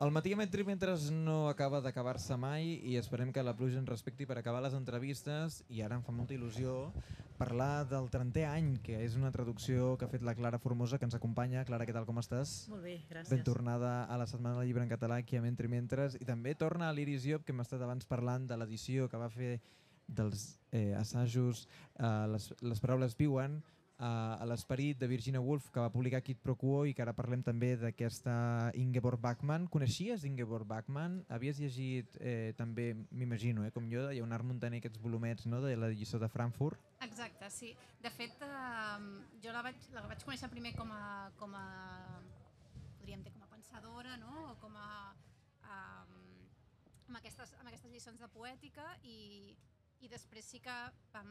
El matí Metri mentre no acaba d'acabar-se mai i esperem que la pluja ens respecti per acabar les entrevistes i ara em fa molta il·lusió parlar del 30è any, que és una traducció que ha fet la Clara Formosa, que ens acompanya. Clara, què tal, com estàs? Molt bé, gràcies. Ben tornada a la Setmana del Llibre en Català aquí a Mentri Mentres i també torna a l'Iris Job, que hem estat abans parlant de l'edició que va fer dels eh, assajos eh, les, les paraules viuen a l'esperit de Virginia Woolf que va publicar Kid Pro Quo i que ara parlem també d'aquesta Ingeborg Bachmann. Coneixies Ingeborg Bachmann? Havies llegit eh, també, m'imagino, eh, com jo, de Lleonard Montaner, aquests volumets no, de la lliçó de Frankfurt? Exacte, sí. De fet, eh, jo la vaig, la vaig conèixer primer com a, com a podríem dir com a pensadora, no? o com a, eh, amb, aquestes, amb aquestes lliçons de poètica i, i després sí que vam,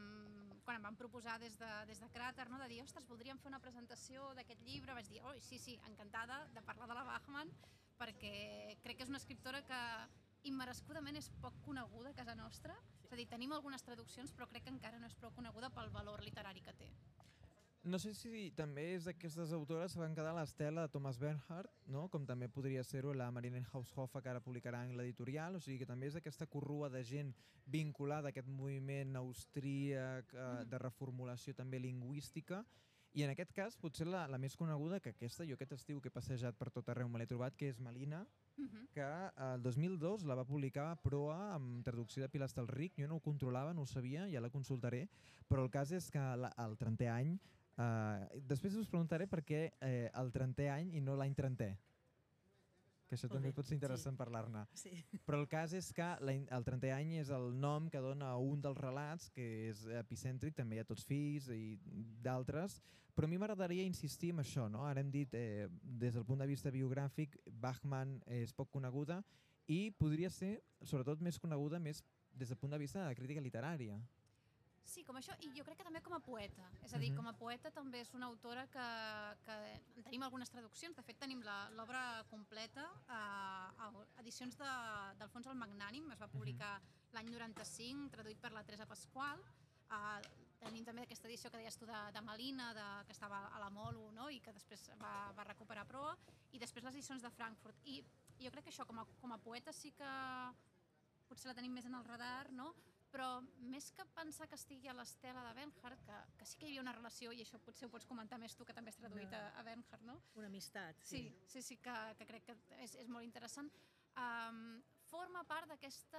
quan em van proposar des de, des de Cràter no, de dir, ostres, voldríem fer una presentació d'aquest llibre, vaig dir, oi, sí, sí, encantada de parlar de la Bachmann, perquè crec que és una escriptora que immerescudament és poc coneguda a casa nostra, és a dir, tenim algunes traduccions però crec que encara no és prou coneguda pel valor literari que té. No sé si també és d'aquestes autores que van quedar a l'estela de Thomas Bernhardt, no? com també podria ser-ho la Marina Haushoffa, que ara publicarà en l'editorial, o sigui que també és aquesta corrua de gent vinculada a aquest moviment austríac eh, de reformulació també lingüística, i en aquest cas, potser la, la més coneguda, que aquesta, jo aquest estiu que he passejat per tot arreu me l'he trobat, que és Malina, uh -huh. que el 2002 la va publicar Proa amb traducció de Pilar Estelric, jo no ho controlava, no ho sabia, ja la consultaré, però el cas és que la, el 30è any Uh, després us preguntaré per què eh, el 30è any i no l'any 30è. Que això també pot ser interessant sí. parlar-ne. Sí. Però el cas és que el 30è any és el nom que dona un dels relats, que és epicèntric, també hi ha tots fills i d'altres, però a mi m'agradaria insistir en això. No? Ara hem dit, eh, des del punt de vista biogràfic, Bachmann és poc coneguda i podria ser, sobretot, més coneguda més des del punt de vista de la crítica literària. Sí, com això, i jo crec que també com a poeta. És a dir, uh -huh. com a poeta també és una autora que, que tenim algunes traduccions. De fet, tenim l'obra completa a, a edicions d'Alfons de, el Magnànim. Es va publicar uh -huh. l'any 95, traduït per la Teresa Pasqual. Uh, tenim també aquesta edició que deies tu de, de Malina, de, que estava a la Molo, no? i que després va, va recuperar proa, i després les edicions de Frankfurt. I jo crec que això, com a, com a poeta, sí que potser la tenim més en el radar, no? Però més que pensar que estigui a l'estela de Bernhard, que, que sí que hi havia una relació, i això potser ho pots comentar més tu, que també has traduït a, a Bernhard, no? Una amistat, sí. Sí, sí, sí que, que crec que és, és molt interessant. Um, forma part d'aquest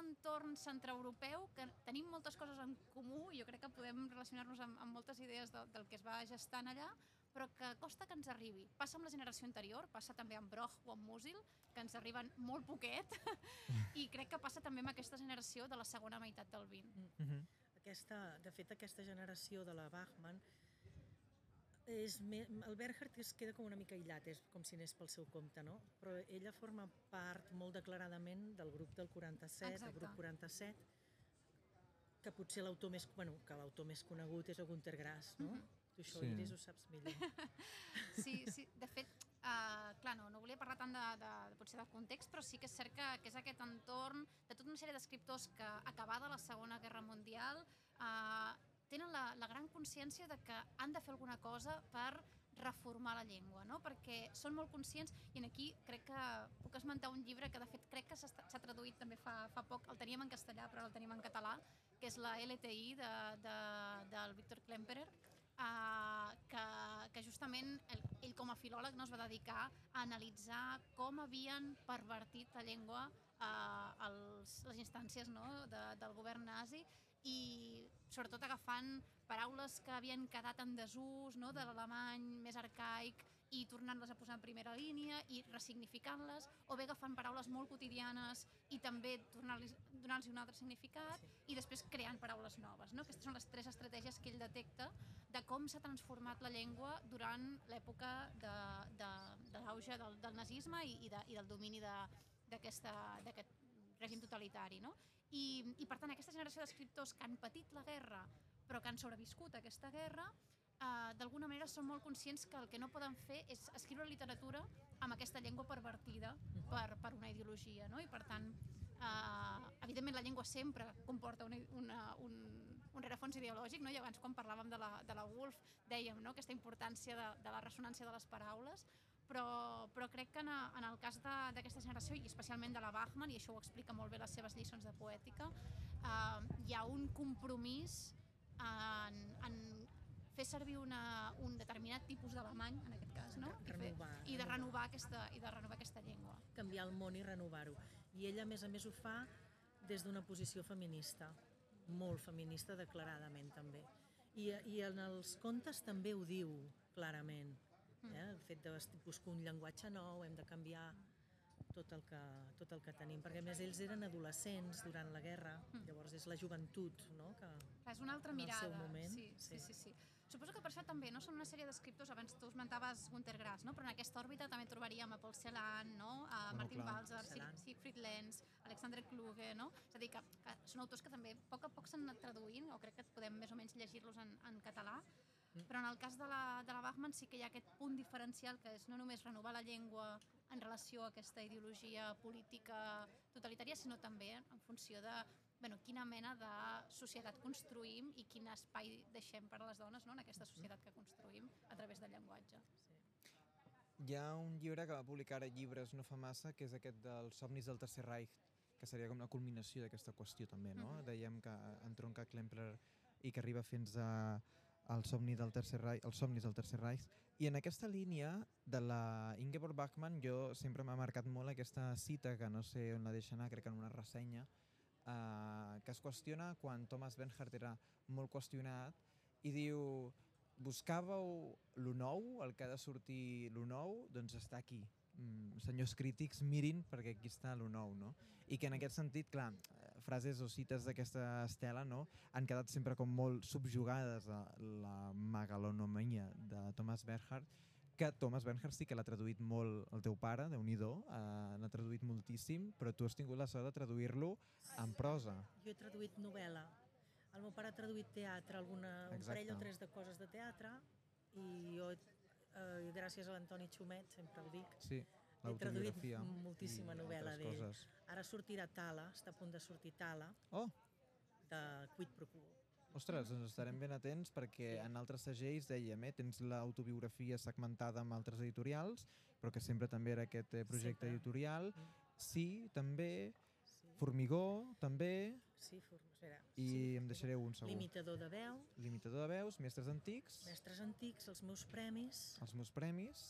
entorn centreeuropeu que tenim moltes coses en comú i jo crec que podem relacionar-nos amb, amb moltes idees de, del que es va gestant allà, però que costa que ens arribi. Passa amb la generació anterior, passa també amb Broch o amb Musil, que ens arriben molt poquet, i crec que passa també amb aquesta generació de la segona meitat del 20. Mm -hmm. aquesta, de fet, aquesta generació de la Bachmann és, el Berhard es queda com una mica aïllat, és com si anés pel seu compte, no? Però ella forma part molt declaradament del grup del 47, Exacte. el grup 47, que potser l'autor més, bueno, que l'autor més conegut és el Gunter Grass, no? Mm -hmm Tu això, sí. Iris, ho saps millor. sí, sí, de fet, uh, clar, no, no volia parlar tant de, de, de, potser del context, però sí que és cert que, que és aquest entorn de tota una sèrie d'escriptors que, acabada la Segona Guerra Mundial, uh, tenen la, la gran consciència de que han de fer alguna cosa per reformar la llengua, no? perquè són molt conscients i en aquí crec que puc esmentar un llibre que de fet crec que s'ha traduït també fa, fa poc, el teníem en castellà però el tenim en català, que és la LTI de, de, del Víctor Klemperer, eh, que, que justament ell, ell com a filòleg no es va dedicar a analitzar com havien pervertit la llengua eh, els, les instàncies no, de, del govern nazi i sobretot agafant paraules que havien quedat en desús no, de l'alemany més arcaic i tornant-les a posar en primera línia i ressignificant-les, o bé agafant paraules molt quotidianes i també donant-los un altre significat sí. i després creant paraules noves. No? Aquestes són les tres estratègies que ell detecta de com s'ha transformat la llengua durant l'època de, de, de l'auge del, del nazisme i, i, de, i del domini d'aquest règim totalitari. No? I, I, per tant, aquesta generació d'escriptors que han patit la guerra però que han sobreviscut a aquesta guerra, eh, d'alguna manera són molt conscients que el que no poden fer és escriure literatura amb aquesta llengua pervertida per, per una ideologia. No? I, per tant, eh, evidentment la llengua sempre comporta una, una, un, un rerefons ideològic, no? i abans quan parlàvem de la, de la Wolf dèiem no? aquesta importància de, de la ressonància de les paraules, però, però crec que en, en el cas d'aquesta generació, i especialment de la Bachmann, i això ho explica molt bé les seves lliçons de poètica, eh, hi ha un compromís en, en fer servir una, un determinat tipus d'alemany, en aquest cas, no? I, fer, Renovar, i de renovar. renovar aquesta, i de renovar aquesta llengua. canviar el món i renovar-ho. I ella, a més a més, ho fa des d'una posició feminista, molt feminista declaradament també. I, I en els contes també ho diu clarament. Eh? El fet de buscar un llenguatge nou, hem de canviar tot el, que, tot el que tenim, perquè més ells eren adolescents durant la guerra, llavors és la joventut, no?, que Clar, és una altra En el mirada. moment, sí, sí, sí. sí, sí. Suposo que per això també no són una sèrie d'escriptors, abans tu esmentaves Gunter Grass, no? però en aquesta òrbita també trobaríem a Paul Celan, no? a Bueno, Martin clar. Balzer, Siegfried Lenz, Alexandre Kluge, no? és a dir, que, que són autors que també a poc a poc s'han anat traduint, o crec que podem més o menys llegir-los en, en català, però en el cas de la, de la Bachmann sí que hi ha aquest punt diferencial que és no només renovar la llengua en relació a aquesta ideologia política totalitària, sinó també en funció de bueno, quina mena de societat construïm i quin espai deixem per a les dones no? en aquesta societat que construïm a través del llenguatge. Hi ha un llibre que va publicar ara llibres no fa massa, que és aquest dels somnis del Tercer Reich, que seria com la culminació d'aquesta qüestió també, no? Mhm. Dèiem que entronca Klempler i que arriba fins a al somni del Tercer Reich, els somnis del Tercer Reich. I en aquesta línia de la Ingeborg Bachmann jo sempre m'ha marcat molt aquesta cita, que no sé on la deixa anar, crec que en una ressenya, eh, que es qüestiona quan Thomas Bernhardt era molt qüestionat i diu buscàveu lo nou, el que ha de sortir lo nou, doncs està aquí. Mm, senyors crítics, mirin perquè aquí està lo nou, no? I que en aquest sentit, clar, eh, frases o cites d'aquesta estela no, han quedat sempre com molt subjugades a la megalonomania de Thomas Bernhardt, que Thomas Bernhardt sí que l'ha traduït molt el teu pare, de nhi eh, l'ha traduït moltíssim, però tu has tingut la sort de traduir-lo en prosa. Jo he traduït novel·la. El meu pare ha traduït teatre, alguna, un Exacte. parell o tres de coses de teatre, i jo, eh, gràcies a l'Antoni Xumet, sempre ho dic, Sí, he traduït moltíssima novel·la d'ell. Ara sortirà Tala, està a punt de sortir Tala, Oh, de Quid Pro Quo. Ostres, doncs estarem ben atents perquè en altres segells dèiem, eh, tens l'autobiografia segmentada amb altres editorials, però que sempre també era aquest eh, projecte Sempre. editorial. Sí, també, Sí, Formigó, també, sí, for... espera. i sí, em deixaré un segur. Limitador de veu, Limitador de veus, mestres antics, mestres antics, els meus premis, els meus premis,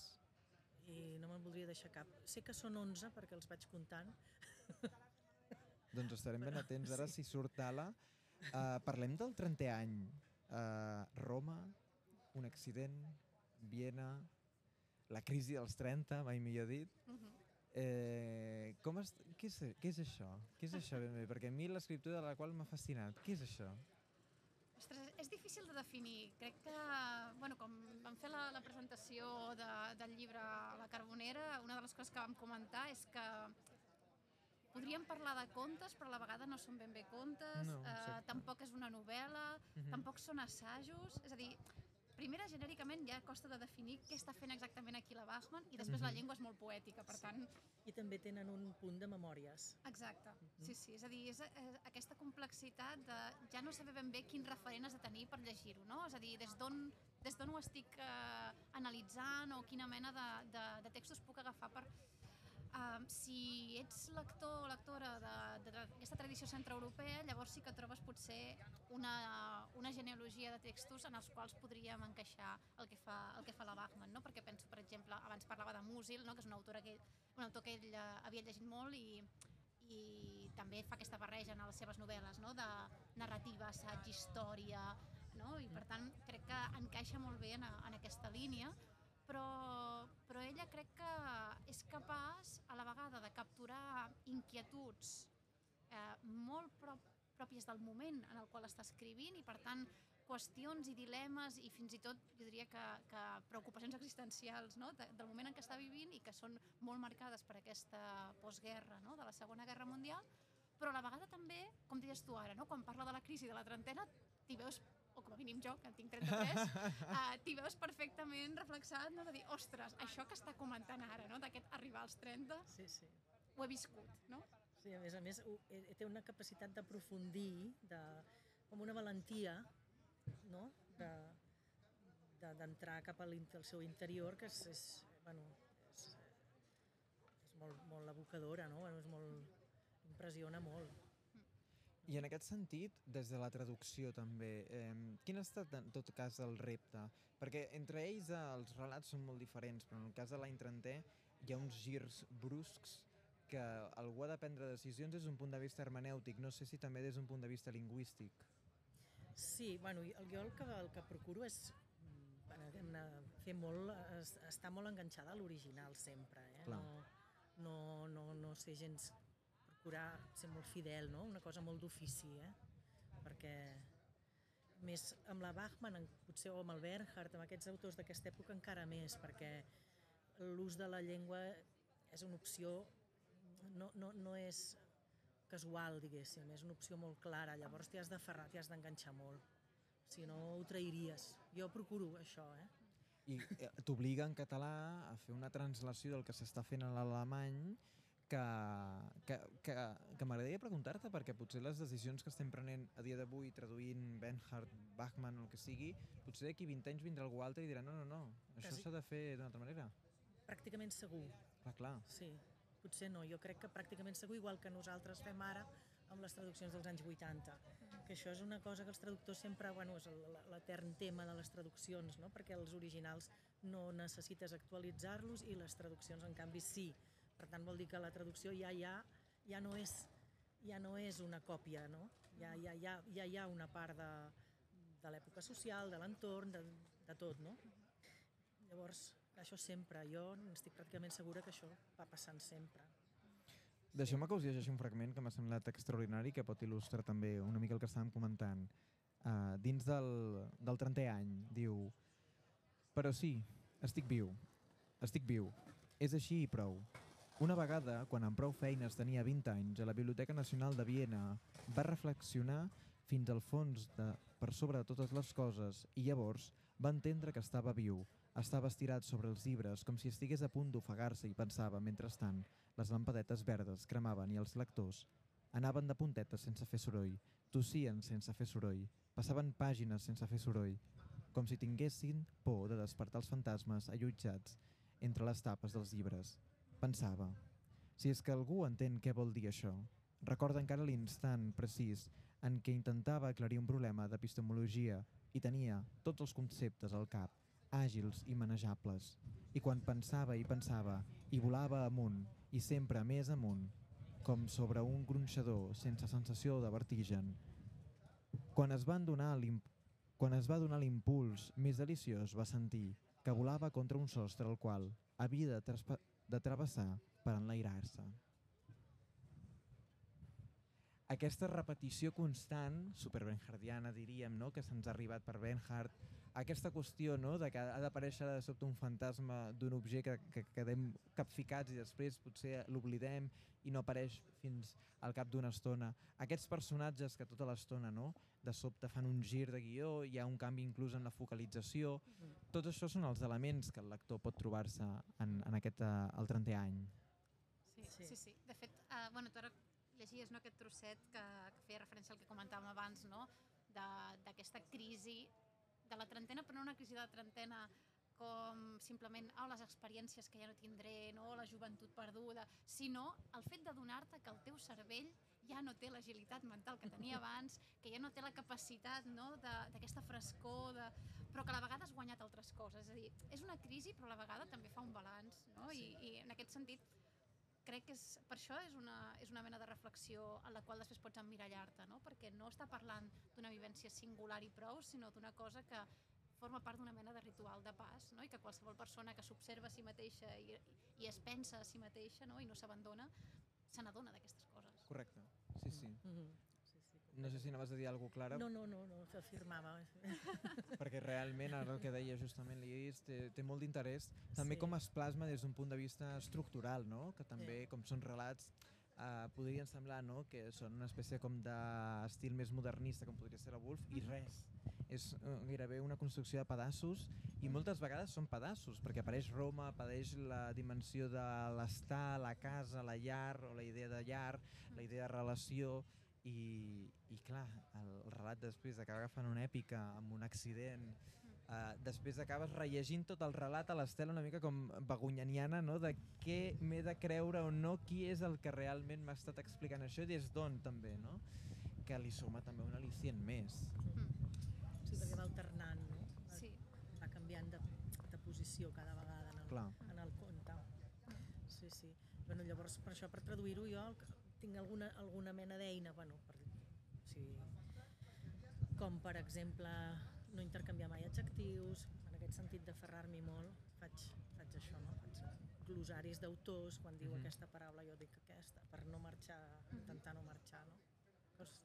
i no me'n voldria deixar cap. Sé que són 11 perquè els vaig comptant. doncs estarem ben atents. Ara, si surt Tala, uh, parlem del 30è any. Uh, Roma, un accident, Viena, la crisi dels 30, mai millor dit. Uh -huh. Eh, com es, què, és, què és això? Què és això ben bé? Perquè a mi l'escriptura de la qual m'ha fascinat. Què és això? Ostres, és difícil de definir. Crec que, bueno, com vam fer la, la presentació de, del llibre la Carbonera, una de les coses que vam comentar és que podríem parlar de contes, però a la vegada no són ben bé contes, No, eh, tampoc és una novel·la, Mhm. tampoc són assajos, és a dir, primera, genèricament, ja costa de definir què està fent exactament aquí la Bachmann, i després la Mhm. llengua és molt poètica, per tant, I també tenen un punt de memòries. Exacte, sí, sí, és a dir, és, és aquesta complexitat de ja no saber ben bé quin referent has de tenir per llegir-ho, no? És a dir, des d'on des d'on ho estic eh, analitzant o quina mena de, de, de textos puc agafar per... Uh, si ets lector o lectora d'aquesta tradició centroeuropea, llavors sí que trobes potser una, una genealogia de textos en els quals podríem encaixar el que fa, el que fa la Bachmann, no? perquè penso, per exemple, abans parlava de Musil, no? que és un autor que, un autor que ell eh, havia llegit molt i, i també fa aquesta barreja en les seves novel·les, no? de narrativa, assaig, història, no? i per tant crec que encaixa molt bé en, en aquesta línia, però, però ella crec que és capaç a la vegada de capturar inquietuds eh, molt prop, pròpies del moment en el qual està escrivint i per tant qüestions i dilemes i fins i tot jo diria que, que preocupacions existencials no? de, del moment en què està vivint i que són molt marcades per aquesta postguerra no? de la Segona Guerra Mundial però a la vegada també, com deies tu ara, no? quan parla de la crisi de la trentena, t'hi veus o com a mínim jo, que en tinc 33, uh, t'hi veus perfectament reflexat, no? de dir, ostres, això que està comentant ara, no? d'aquest arribar als 30, Sí, sí. ho he viscut, no? Sí, a més a més, eh, té una capacitat d'aprofundir, de, com una valentia, no?, de- de- d'entrar cap a l'in- al seu interior, que és, és, bueno, molt, molt evocadora, no? Bueno, és molt, impressiona molt. I en aquest sentit, des de la traducció també, eh, quin ha estat en tot cas el repte? Perquè entre ells eh, els relats són molt diferents, però en el cas de l'any trentè hi ha uns girs bruscs que algú ha de prendre decisions des d'un punt de vista hermenèutic, no sé si també des d'un punt de vista lingüístic. Sí, bueno, jo el que, el que procuro és mm, fer molt, es, estar molt enganxada a l'original sempre, eh? Clar. No, no, no, no ser gens procurar ser molt fidel, no? una cosa molt d'ofici, eh? perquè més amb la Bachmann, potser o amb el Bernhardt, amb aquests autors d'aquesta època encara més, perquè l'ús de la llengua és una opció, no, no, no és casual, diguéssim, és una opció molt clara, llavors t'hi has d'aferrar, t'hi has d'enganxar molt, si no ho trairies. Jo procuro això, eh? I eh, t'obliga en català a fer una translació del que s'està fent a l'alemany que, que, que, que m'agradaria preguntar-te perquè potser les decisions que estem prenent a dia d'avui traduint Bernhard, Bachmann o el que sigui, potser d'aquí 20 anys vindrà algú altre i dirà no, no, no, això s'ha de fer d'una altra manera. Pràcticament segur, Clar, clar. sí. Potser no, jo crec que pràcticament segur, igual que nosaltres fem ara amb les traduccions dels anys 80, que això és una cosa que els traductors sempre, bueno, és l'etern tema de les traduccions, no? perquè els originals no necessites actualitzar-los i les traduccions, en canvi, sí. Per tant, vol dir que la traducció ja, ja, ja, no, és, ja no és una còpia, no? Ja, ja, ja, ja hi ha una part de, de l'època social, de l'entorn, de, de tot, no? Llavors, això sempre, jo estic pràcticament segura que això va passant sempre. Deixeu-me que us llegeixi un fragment que m'ha semblat extraordinari que pot il·lustrar també una mica el que estàvem comentant. Uh, dins del, del 30è any, diu Però sí, estic viu. Estic viu. És així i prou. Una vegada, quan amb prou feines tenia 20 anys, a la Biblioteca Nacional de Viena, va reflexionar fins al fons de, per sobre de totes les coses i llavors va entendre que estava viu. Estava estirat sobre els llibres com si estigués a punt d'ofegar-se i pensava, mentrestant, les lampadetes verdes cremaven i els lectors anaven de puntetes sense fer soroll, tossien sense fer soroll, passaven pàgines sense fer soroll, com si tinguessin por de despertar els fantasmes allotjats entre les tapes dels llibres. Pensava, si és que algú entén què vol dir això, recorda encara l'instant precís en què intentava aclarir un problema d'epistemologia i tenia tots els conceptes al cap, àgils i manejables. I quan pensava i pensava, i volava amunt, i sempre més amunt, com sobre un gronxador sense sensació de vertigen. Quan es, van donar quan es va donar l'impuls més deliciós va sentir que volava contra un sostre el qual havia de, de travessar per enlairar-se. Aquesta repetició constant, superbenhardiana diríem, no? que se'ns ha arribat per Benhard, aquesta qüestió no? de que ha d'aparèixer de sobte un fantasma d'un objecte que, que quedem capficats i després potser l'oblidem i no apareix fins al cap d'una estona. Aquests personatges que tota l'estona no? De sobte fan un gir de guió, hi ha un canvi inclús en la focalització, tots això són els elements que el lector pot trobar-se en, en aquest, uh, el 30è any. Sí, Sí. sí, sí. De fet, uh, bueno, tu ara llegies no, aquest trosset que, que feia referència al que comentàvem abans, no? de- d'aquesta crisi de la trentena, però no una crisi de la trentena com simplement oh, les experiències que ja no tindré, no? la joventut perduda, sinó el fet de donar-te que el teu cervell ja no té l'agilitat mental que tenia abans, que ja no té la capacitat no? de- d'aquesta frescor, de... però que a la vegada has guanyat altres coses. És a dir, és una crisi, però a la vegada també fa un balanç. No? I, I en aquest sentit, crec que és, per això és una, és una mena de reflexió en la qual després pots emmirallar-te, no? perquè no està parlant d'una vivència singular i prou, sinó d'una cosa que forma part d'una mena de ritual de pas no? i que qualsevol persona que s'observa a si mateixa i, i es pensa a si mateixa no? i no s'abandona, se n'adona d'aquestes coses. Correcte, sí, sí. Mm -hmm. sí, sí. No sé si anaves a dir alguna cosa clara, No, no, no, no s'afirmava. perquè realment ara el que deia justament l'Iris té, té molt d'interès, també Sí. com es plasma des d'un punt de vista estructural, no? que també, com són relats, eh, podrien semblar no? que són una espècie com d'estil més modernista, com podria ser la Wolf, i res. És eh, gairebé una construcció de pedaços i moltes vegades són pedaços, perquè apareix Roma, apareix la dimensió de l'estar, la casa, la llar, o la idea de llar, la idea de relació, i, i clar, el relat després acaba agafant una èpica amb un accident Uh, després acabes rellegint tot el relat a l'Estela una mica com begunyaniana, no? de què m'he de creure o no, qui és el que realment m'ha estat explicant això i des d'on també, no? que li suma també un al·licient més. Mm. Sí, perquè va alternant, no? Va, Sí. va canviant de, de posició cada vegada en el, Clar. en el conte. Sí, sí. Bueno, llavors, per això, per traduir-ho, jo tinc alguna, alguna mena d'eina, bueno, per, sí, com per exemple no intercanviar mai adjectius, en aquest sentit d'aferrar-m'hi molt, faig, faig això, no? Faig glosaris d'autors, quan diu Mhm. aquesta paraula jo dic aquesta, per no marxar, intentar no marxar, no? Doncs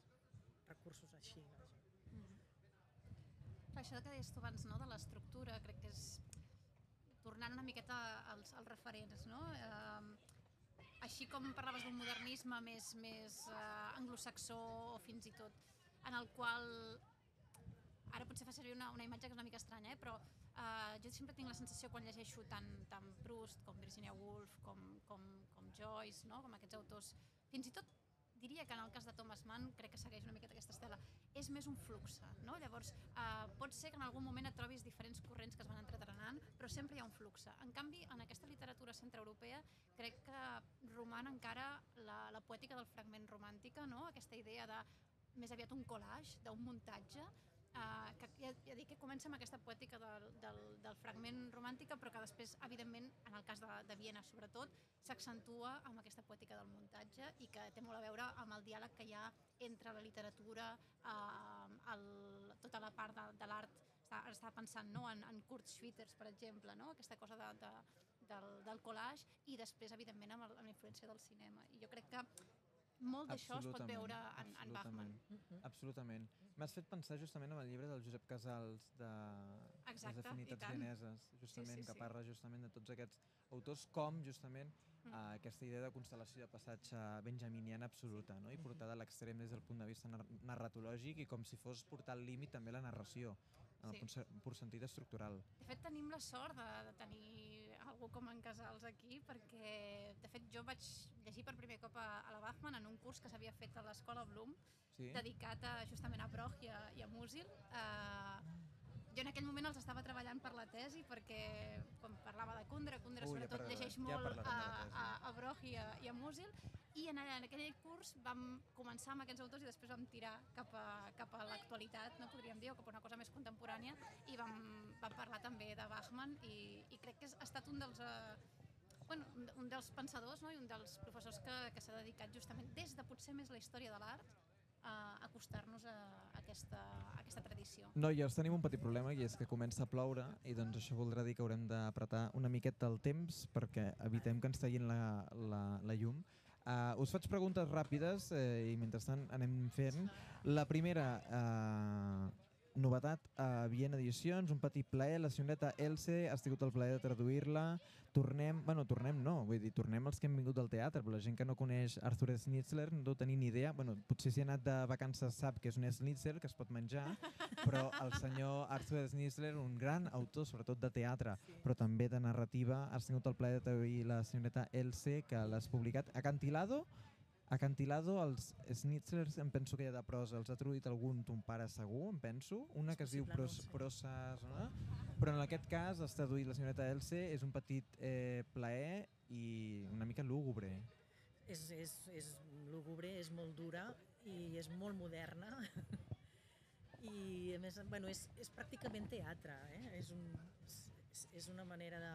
recursos així, no? Clar, això que deies tu abans no, de l'estructura, crec que és tornant una miqueta als, als referents, no? Eh, així com parlaves d'un modernisme més, més eh, anglosaxó o fins i tot en el qual ara potser fa servir una, una imatge que és una mica estranya, eh? però eh, jo sempre tinc la sensació quan llegeixo tant, tant Proust com Virginia Woolf, com, com, com Joyce, no? com aquests autors, fins i tot diria que en el cas de Thomas Mann crec que segueix una miqueta aquesta estela és més un flux, no? Llavors, eh, pot ser que en algun moment et trobis diferents corrents que es van entretrenant, però sempre hi ha un flux. En canvi, en aquesta literatura centreeuropea, crec que roman encara la, la poètica del fragment romàntica, no? Aquesta idea de més aviat un collage, d'un muntatge, eh, que ja, ja dic que comença amb aquesta poètica del, del, del fragment romàntica, però que després, evidentment, en el cas de, de Viena sobretot, s'accentua amb aquesta poètica del muntatge i que té molt a veure amb el diàleg que hi ha entre la literatura, eh, el, tota la part de, de l'art, està, estava pensant no, en, en Kurt Schwitters, per exemple, no? aquesta cosa de, de, del, del collage i després, evidentment, amb la influència del cinema. I jo crec que molt d'això es pot veure en, en Bachmann. absolutament. Absolutament. M'has fet pensar justament en el llibre del Josep Casals de Exacte, les afinitats tant. vieneses, justament, sí, que sí. parla justament de tots aquests autors com justament Mm. uh, aquesta idea de constel·lació de passatge benjaminiana absoluta no? i portada a l'extrem des del punt de vista nar narratològic i com si fos portar al límit també la narració en el Sí. se- pur sentit estructural. De fet, tenim la sort de, de tenir algú com en Casals aquí, perquè, de fet, jo vaig llegir per primer cop a, a la Bachmann en un curs que s'havia fet a l'escola Bloom, Sí? dedicat a, justament a Broch i a, i a Musil. Uh, jo en aquell moment els estava treballant per la tesi perquè quan parlava de Kundera, Kundera Ui, ja sobretot parlarem- llegeix ja molt parlarem a, a, a Broch i a, i a Musil i en, en aquell curs vam començar amb aquests autors i després vam tirar cap a, cap a l'actualitat, no podríem dir, o cap a una cosa més contemporània i vam, vam parlar també de Bachmann i, i crec que ha estat un dels... Eh, bueno, un dels pensadors no? i un dels professors que, que s'ha dedicat justament des de potser més la història de l'art a acostar-nos a, aquesta, a aquesta tradició. Noies, tenim un petit problema i és que comença a ploure i doncs això voldrà dir que haurem d'apretar una miqueta el temps perquè evitem que ens tallin la, la, la llum. Uh, us faig preguntes ràpides eh, i mentrestant anem fent. La primera, uh, novetat a Viena Edicions, un petit plaer, la senyoreta Else, ha tingut el plaer de traduir-la. Tornem, bueno, tornem no, vull dir, tornem els que hem vingut del teatre, però la gent que no coneix Arthur Schnitzler no deu tenir ni idea, bueno, potser si ha anat de vacances sap que és un Schnitzel que es pot menjar, però el senyor Arthur Schnitzler, un gran autor, sobretot de teatre, però també de narrativa, has tingut el plaer de traduir la senyoreta Else, que l'has publicat. Acantilado, Acantilado, els Schnitzlers, em penso que hi ha de prosa, els ha traduït algun ton pare segur, em penso, una que es diu pros. Prosses, no? però en aquest cas has traduït la senyoreta Else, és un petit eh, plaer i una mica lúgubre. És, és, és lúgubre, és molt dura i és molt moderna. I a més, bueno, és, és pràcticament teatre, eh? és, un, és, és una manera de...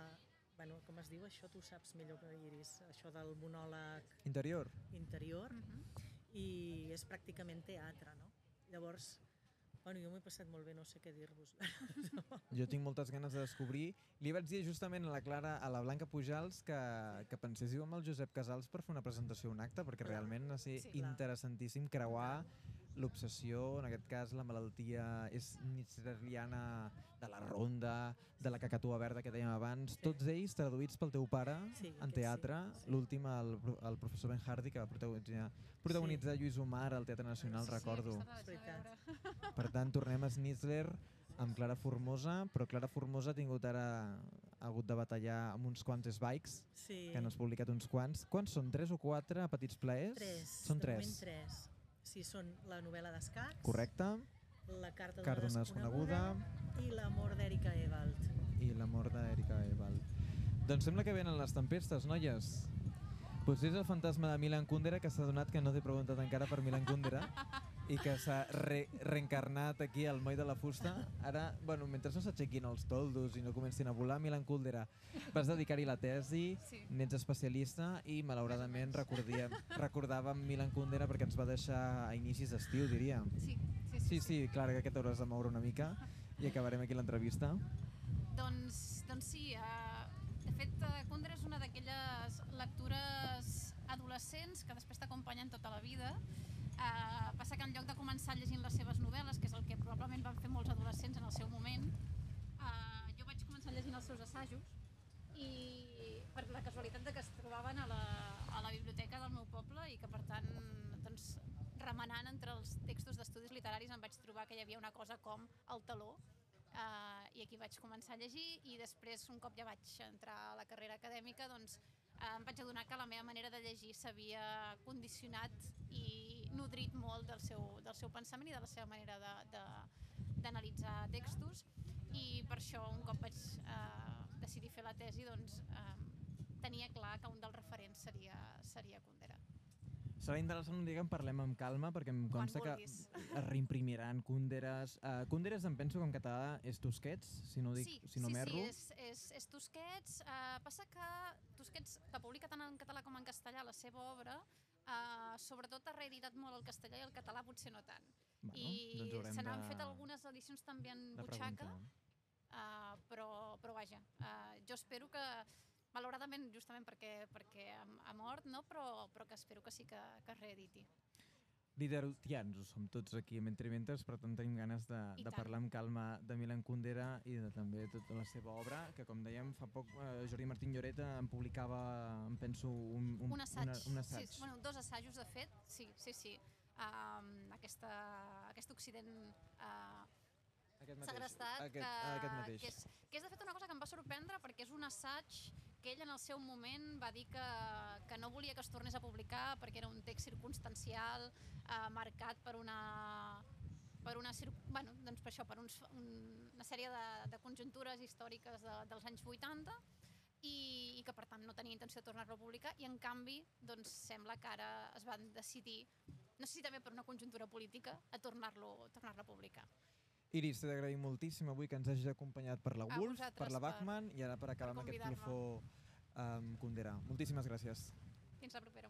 Bueno, com es diu això, tu ho saps millor que Iris, això del monòleg Interior, interior, Mm -hmm. i és pràcticament teatre, no? Llavors, bueno, jo m'ho he passat molt bé, no sé què dir-vos. jo tinc moltes ganes de descobrir. Li vaig dir justament a la Clara, a la Blanca Pujals, que, que penséssiu amb el Josep Casals per fer una presentació un acte, perquè realment va ser Sí, clar. interessantíssim creuar l'obsessió, en aquest cas la malaltia és nitzeriana de la ronda, de la cacatua verda que dèiem abans, tots ells traduïts pel teu pare Sí, en teatre, sí, sí. l'últim el, el professor Ben Hardy que va protagonitzar, protagonitzar Lluís Omar al Teatre Nacional, recordo. Sí, veure. Per tant, tornem a Schnitzler amb Clara Formosa, però Clara Formosa ha tingut ara ha hagut de batallar amb uns quants bikes, Sí, que n'has publicat uns quants. Quants són? Tres o quatre a petits plaers? tres. Són tres. tres. Sí, són la novel·la d'escacs, Correcte? La carta, d'una desconeguda, desconeguda. i l'amor d'Erika Ewald. i l'amor d'Erika Ebal. Doncs sembla que venen les tempestes, noies. Potser és el fantasma de Milan Kundera que s'ha donat que no t'he preguntat encara per Milan Kundera i que s'ha re reencarnat aquí al moll de la fusta. Ara, bueno, mentre no s'aixequin els toldos i no comencin a volar, Milan Kundera, vas dedicar-hi la tesi, Sí. n'ets especialista i malauradament recordíem, recordàvem Milan Kundera perquè ens va deixar a inicis d'estiu, diria. Sí, sí, Sí, sí, clar que aquest hauràs de moure una mica i acabarem aquí l'entrevista. Doncs, doncs sí, uh, de fet, uh, Kundera és una d'aquelles lectures adolescents que després t'acompanyen tota la vida. Uh, passa que en lloc de començar llegint les seves novel·les, que és el que probablement van fer molts adolescents en el seu moment, uh, jo vaig començar llegint els seus assajos i per la casualitat de que es trobaven a la, a la biblioteca del meu poble i que per tant doncs, remenant entre els textos d'estudis literaris em vaig trobar que hi havia una cosa com el taló uh, i aquí vaig començar a llegir i després un cop ja vaig entrar a la carrera acadèmica doncs uh, em vaig adonar que la meva manera de llegir s'havia condicionat i nodrit molt del seu, del seu pensament i de la seva manera d'analitzar textos i per això un cop vaig eh, decidir fer la tesi doncs eh, tenia clar que un dels referents seria, seria Kundera. Serà interessant un dia que en parlem amb calma perquè em consta que es reimprimiran Kunderes. Uh, Kunderes em penso que en català és Tusquets, si no, dic, sí, si no sí, m'erro. sí, és, és, és Tusquets. Uh, passa que Tusquets, que publica tant en català com en castellà la seva obra, uh, sobretot ha reeditat molt el castellà i el català potser no tant. Bueno, I doncs se n'han de- fet algunes edicions també en de butxaca. Uh, però, però vaja, uh, jo espero que, malauradament, justament perquè, perquè ha, ha mort, no? però, però que espero que sí que, que es reediti. Liderutians ho som tots aquí a Mentre Mentes, per tant tenim ganes de, I de tant. parlar amb calma de Milan Kundera i de també tota la seva obra, que com dèiem fa poc eh, Jordi Martín Lloreta em publicava, em penso, un, un, Un assaig. Una, un assaig. Sí, bueno, dos assajos, de fet, sí, sí, sí. Um, aquesta, aquest Occident uh, aquest mateix, segrestat, aquest, que, aquest mateix. que, és, que és de fet una cosa que em va sorprendre perquè és un assaig que ell en el seu moment va dir que, que no volia que es tornés a publicar perquè era un text circumstancial, eh, marcat per una per una, bueno, doncs per això, per uns, un, una sèrie de, de conjuntures històriques de, dels anys 80 i, i que per tant no tenia intenció de tornar-lo a publicar i en canvi doncs, sembla que ara es van decidir, no sé si també per una conjuntura política, a tornar-lo tornar a publicar. Iris, t'he d'agrair moltíssim avui que ens hagis acompanyat per la A Wolf, per la per- Bachmann i ara per acabar amb aquest convidar-me. colofó um, Kundera. Moltíssimes gràcies. Fins la propera,